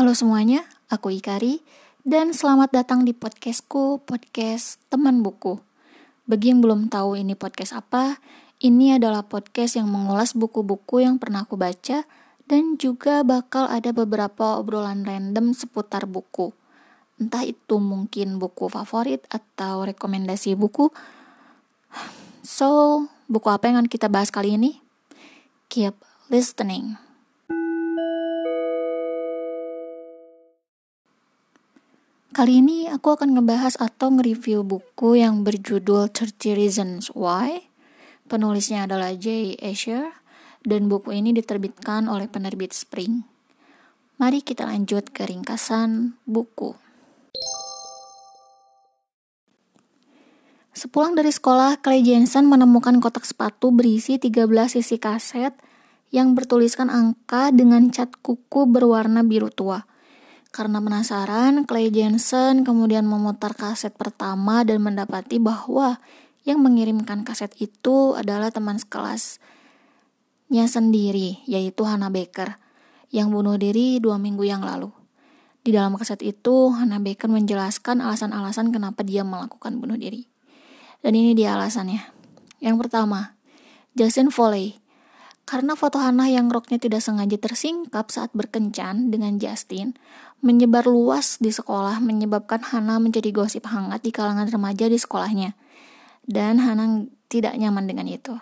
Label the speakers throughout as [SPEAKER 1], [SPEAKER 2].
[SPEAKER 1] Halo semuanya, aku Ikari dan selamat datang di podcastku, podcast teman buku. Bagi yang belum tahu ini podcast apa, ini adalah podcast yang mengulas buku-buku yang pernah aku baca dan juga bakal ada beberapa obrolan random seputar buku. Entah itu mungkin buku favorit atau rekomendasi buku. So, buku apa yang akan kita bahas kali ini? Keep listening. Kali ini aku akan ngebahas atau nge-review buku yang berjudul 30 Reasons Why. Penulisnya adalah Jay Asher dan buku ini diterbitkan oleh penerbit Spring. Mari kita lanjut ke ringkasan buku. Sepulang dari sekolah, Clay Jensen menemukan kotak sepatu berisi 13 sisi kaset yang bertuliskan angka dengan cat kuku berwarna biru tua. Karena penasaran, Clay Jensen kemudian memutar kaset pertama dan mendapati bahwa yang mengirimkan kaset itu adalah teman sekelasnya sendiri, yaitu Hannah Baker, yang bunuh diri dua minggu yang lalu. Di dalam kaset itu, Hannah Baker menjelaskan alasan-alasan kenapa dia melakukan bunuh diri. Dan ini dia alasannya. Yang pertama, Justin Foley. Karena foto Hannah yang roknya tidak sengaja tersingkap saat berkencan dengan Justin, menyebar luas di sekolah menyebabkan Hana menjadi gosip hangat di kalangan remaja di sekolahnya. Dan Hana tidak nyaman dengan itu.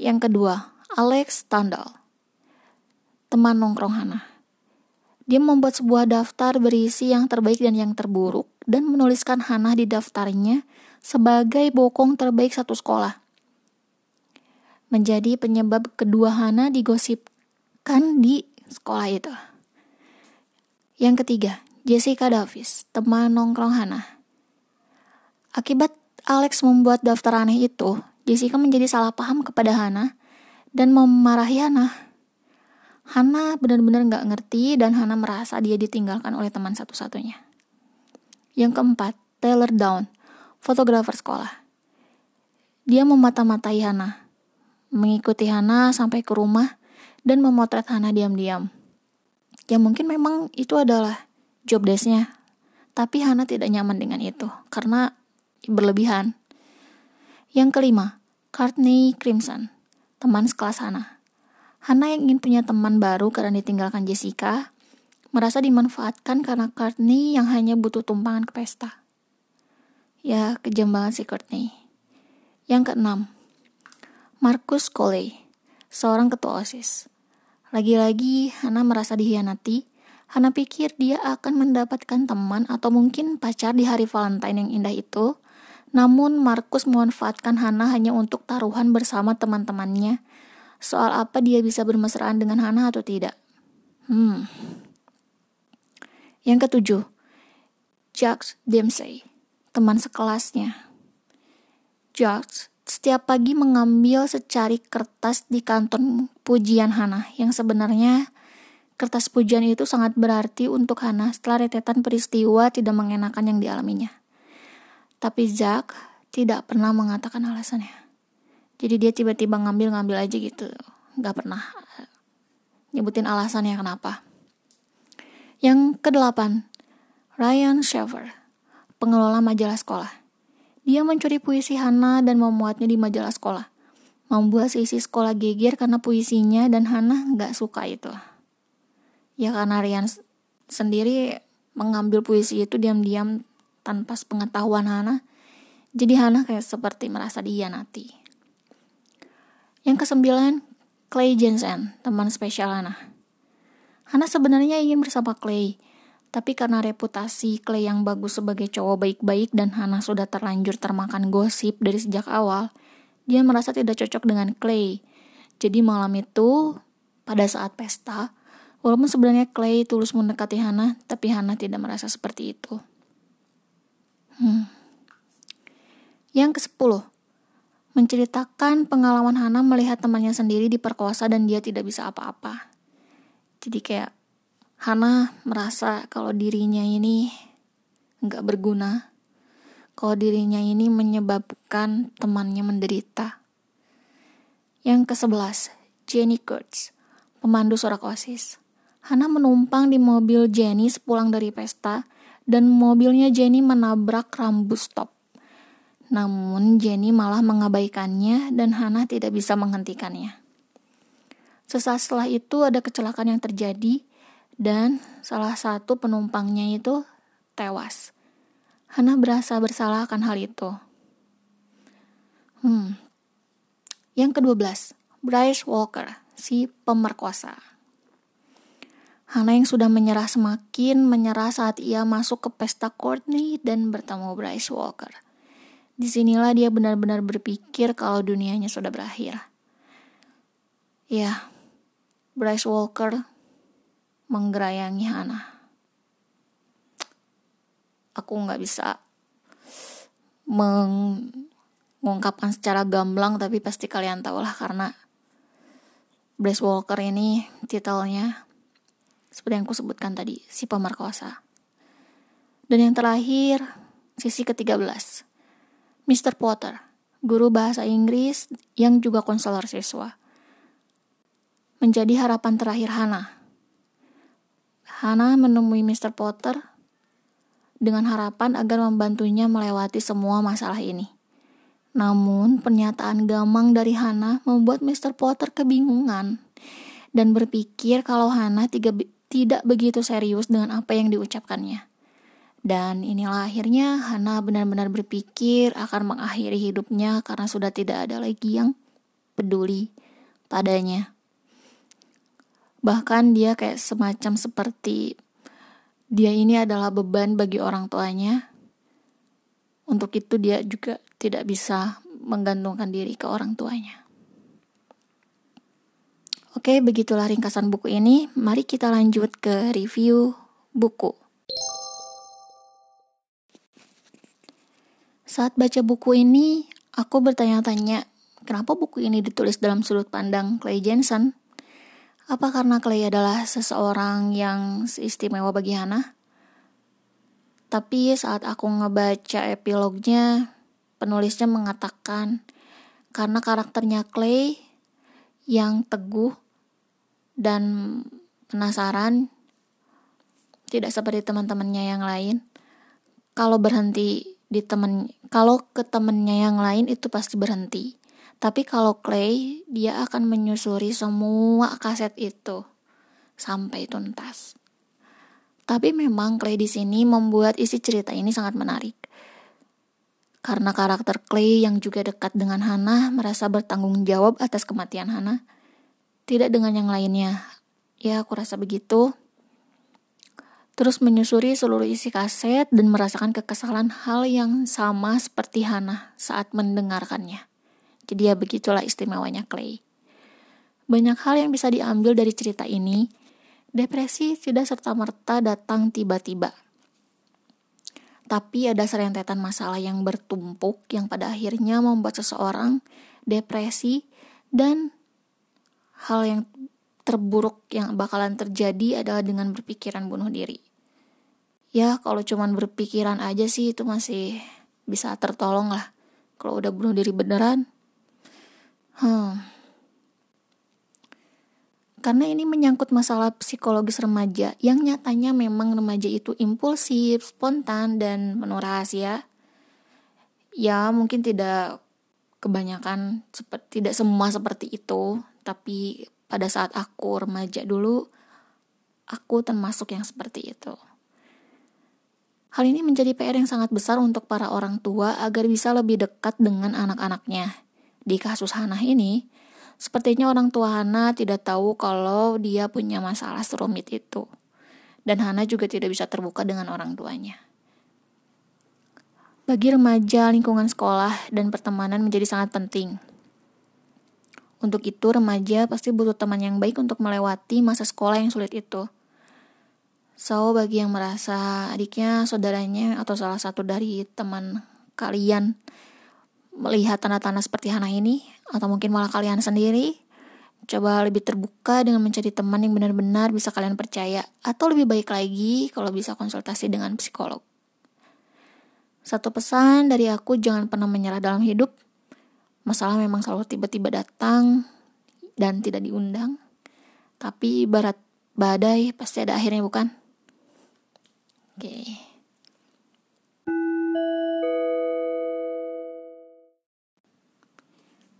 [SPEAKER 1] Yang kedua, Alex Tandal. Teman nongkrong Hana. Dia membuat sebuah daftar berisi yang terbaik dan yang terburuk dan menuliskan Hana di daftarnya sebagai bokong terbaik satu sekolah. Menjadi penyebab kedua Hana digosipkan di sekolah itu. Yang ketiga, Jessica Davis, teman nongkrong Hana. Akibat Alex membuat daftar aneh itu, Jessica menjadi salah paham kepada Hana dan memarahi Hana. Hana benar-benar nggak ngerti dan Hana merasa dia ditinggalkan oleh teman satu-satunya. Yang keempat, Taylor Down, fotografer sekolah. Dia memata-matai Hana, mengikuti Hana sampai ke rumah dan memotret Hana diam-diam. Ya mungkin memang itu adalah job desknya tapi Hana tidak nyaman dengan itu karena berlebihan. Yang kelima Courtney Crimson teman sekelas Hana. Hana yang ingin punya teman baru karena ditinggalkan Jessica merasa dimanfaatkan karena Courtney yang hanya butuh tumpangan ke pesta. Ya kejam banget si Courtney. Yang keenam Marcus Coley seorang ketua OSIS lagi-lagi Hana merasa dihianati. Hana pikir dia akan mendapatkan teman atau mungkin pacar di hari Valentine yang indah itu. Namun Markus memanfaatkan Hana hanya untuk taruhan bersama teman-temannya. Soal apa dia bisa bermesraan dengan Hana atau tidak. Hmm. Yang ketujuh, Jacques Dempsey, teman sekelasnya. Jacques setiap pagi mengambil secari kertas di kantor pujian Hana yang sebenarnya kertas pujian itu sangat berarti untuk Hana setelah retetan peristiwa tidak mengenakan yang dialaminya. Tapi Zack tidak pernah mengatakan alasannya. Jadi dia tiba-tiba ngambil-ngambil aja gitu. Gak pernah nyebutin alasannya kenapa. Yang kedelapan, Ryan Shaver, pengelola majalah sekolah. Dia mencuri puisi Hana dan memuatnya di majalah sekolah. Membuat sisi sekolah geger karena puisinya dan Hana nggak suka itu. Ya karena Rian sendiri mengambil puisi itu diam-diam tanpa pengetahuan Hana. Jadi Hana kayak seperti merasa nanti. Yang kesembilan, Clay Jensen, teman spesial Hana. Hana sebenarnya ingin bersama Clay, tapi karena reputasi Clay yang bagus sebagai cowok baik-baik dan Hana sudah terlanjur termakan gosip dari sejak awal, dia merasa tidak cocok dengan Clay. Jadi malam itu, pada saat pesta, walaupun sebenarnya Clay tulus mendekati Hana, tapi Hana tidak merasa seperti itu. Hmm. Yang ke-10. Menceritakan pengalaman Hana melihat temannya sendiri diperkosa dan dia tidak bisa apa-apa. Jadi kayak Hana merasa kalau dirinya ini nggak berguna, kalau dirinya ini menyebabkan temannya menderita. Yang ke-11, Jenny Kurtz, pemandu sorak osis. Hana menumpang di mobil Jenny sepulang dari pesta dan mobilnya Jenny menabrak rambu stop. Namun Jenny malah mengabaikannya dan Hana tidak bisa menghentikannya. Sesaat setelah itu ada kecelakaan yang terjadi dan salah satu penumpangnya itu tewas. Hana berasa bersalah akan hal itu. Hmm. Yang ke-12, Bryce Walker, si pemerkosa. Hana yang sudah menyerah semakin menyerah saat ia masuk ke pesta Courtney dan bertemu Bryce Walker. Di sinilah dia benar-benar berpikir kalau dunianya sudah berakhir. Ya, Bryce Walker menggerayangi Hana. Aku nggak bisa mengungkapkan secara gamblang, tapi pasti kalian tahu lah karena Bryce Walker ini titelnya seperti yang aku sebutkan tadi, si pemerkosa. Dan yang terakhir, sisi ke-13. Mr. Potter, guru bahasa Inggris yang juga konselor siswa. Menjadi harapan terakhir Hana. Hana menemui Mr. Potter dengan harapan agar membantunya melewati semua masalah ini. Namun, pernyataan gamang dari Hana membuat Mr. Potter kebingungan dan berpikir kalau Hana tidak begitu serius dengan apa yang diucapkannya. Dan inilah akhirnya Hana benar-benar berpikir akan mengakhiri hidupnya karena sudah tidak ada lagi yang peduli padanya. Bahkan dia kayak semacam seperti dia ini adalah beban bagi orang tuanya. Untuk itu dia juga tidak bisa menggantungkan diri ke orang tuanya. Oke, begitulah ringkasan buku ini. Mari kita lanjut ke review buku. Saat baca buku ini, aku bertanya-tanya, kenapa buku ini ditulis dalam sudut pandang Clay Jensen? Apa karena Clay adalah seseorang yang istimewa bagi Hana? Tapi saat aku ngebaca epilognya, penulisnya mengatakan karena karakternya Clay yang teguh dan penasaran tidak seperti teman-temannya yang lain kalau berhenti di temen kalau ke temennya yang lain itu pasti berhenti tapi kalau Clay dia akan menyusuri semua kaset itu sampai tuntas tapi memang Clay di sini membuat isi cerita ini sangat menarik karena karakter Clay yang juga dekat dengan Hana merasa bertanggung jawab atas kematian Hana tidak dengan yang lainnya. Ya, aku rasa begitu. Terus menyusuri seluruh isi kaset dan merasakan kekesalan hal yang sama seperti Hana saat mendengarkannya. Jadi ya begitulah istimewanya Clay. Banyak hal yang bisa diambil dari cerita ini. Depresi tidak serta-merta datang tiba-tiba. Tapi ada serentetan masalah yang bertumpuk yang pada akhirnya membuat seseorang depresi dan hal yang terburuk yang bakalan terjadi adalah dengan berpikiran bunuh diri. Ya, kalau cuman berpikiran aja sih itu masih bisa tertolong lah. Kalau udah bunuh diri beneran, hmm. Karena ini menyangkut masalah psikologis remaja yang nyatanya memang remaja itu impulsif, spontan, dan penuh rahasia. Ya, mungkin tidak kebanyakan seperti tidak semua seperti itu, tapi pada saat aku remaja dulu, aku termasuk yang seperti itu. Hal ini menjadi PR yang sangat besar untuk para orang tua agar bisa lebih dekat dengan anak-anaknya. Di kasus Hana ini, sepertinya orang tua Hana tidak tahu kalau dia punya masalah serumit itu. Dan Hana juga tidak bisa terbuka dengan orang tuanya. Bagi remaja, lingkungan sekolah dan pertemanan menjadi sangat penting. Untuk itu, remaja pasti butuh teman yang baik untuk melewati masa sekolah yang sulit itu. So, bagi yang merasa adiknya, saudaranya, atau salah satu dari teman kalian melihat tanda-tanda seperti Hana ini, atau mungkin malah kalian sendiri, coba lebih terbuka dengan mencari teman yang benar-benar bisa kalian percaya, atau lebih baik lagi kalau bisa konsultasi dengan psikolog. Satu pesan dari aku, jangan pernah menyerah dalam hidup, Masalah memang selalu tiba-tiba datang dan tidak diundang. Tapi ibarat badai pasti ada akhirnya bukan? Oke. Okay.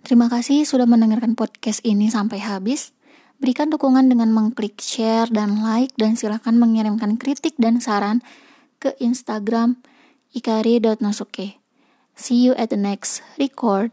[SPEAKER 1] Terima kasih sudah mendengarkan podcast ini sampai habis. Berikan dukungan dengan mengklik share dan like dan silakan mengirimkan kritik dan saran ke Instagram ikari.nosuke. See you at the next record.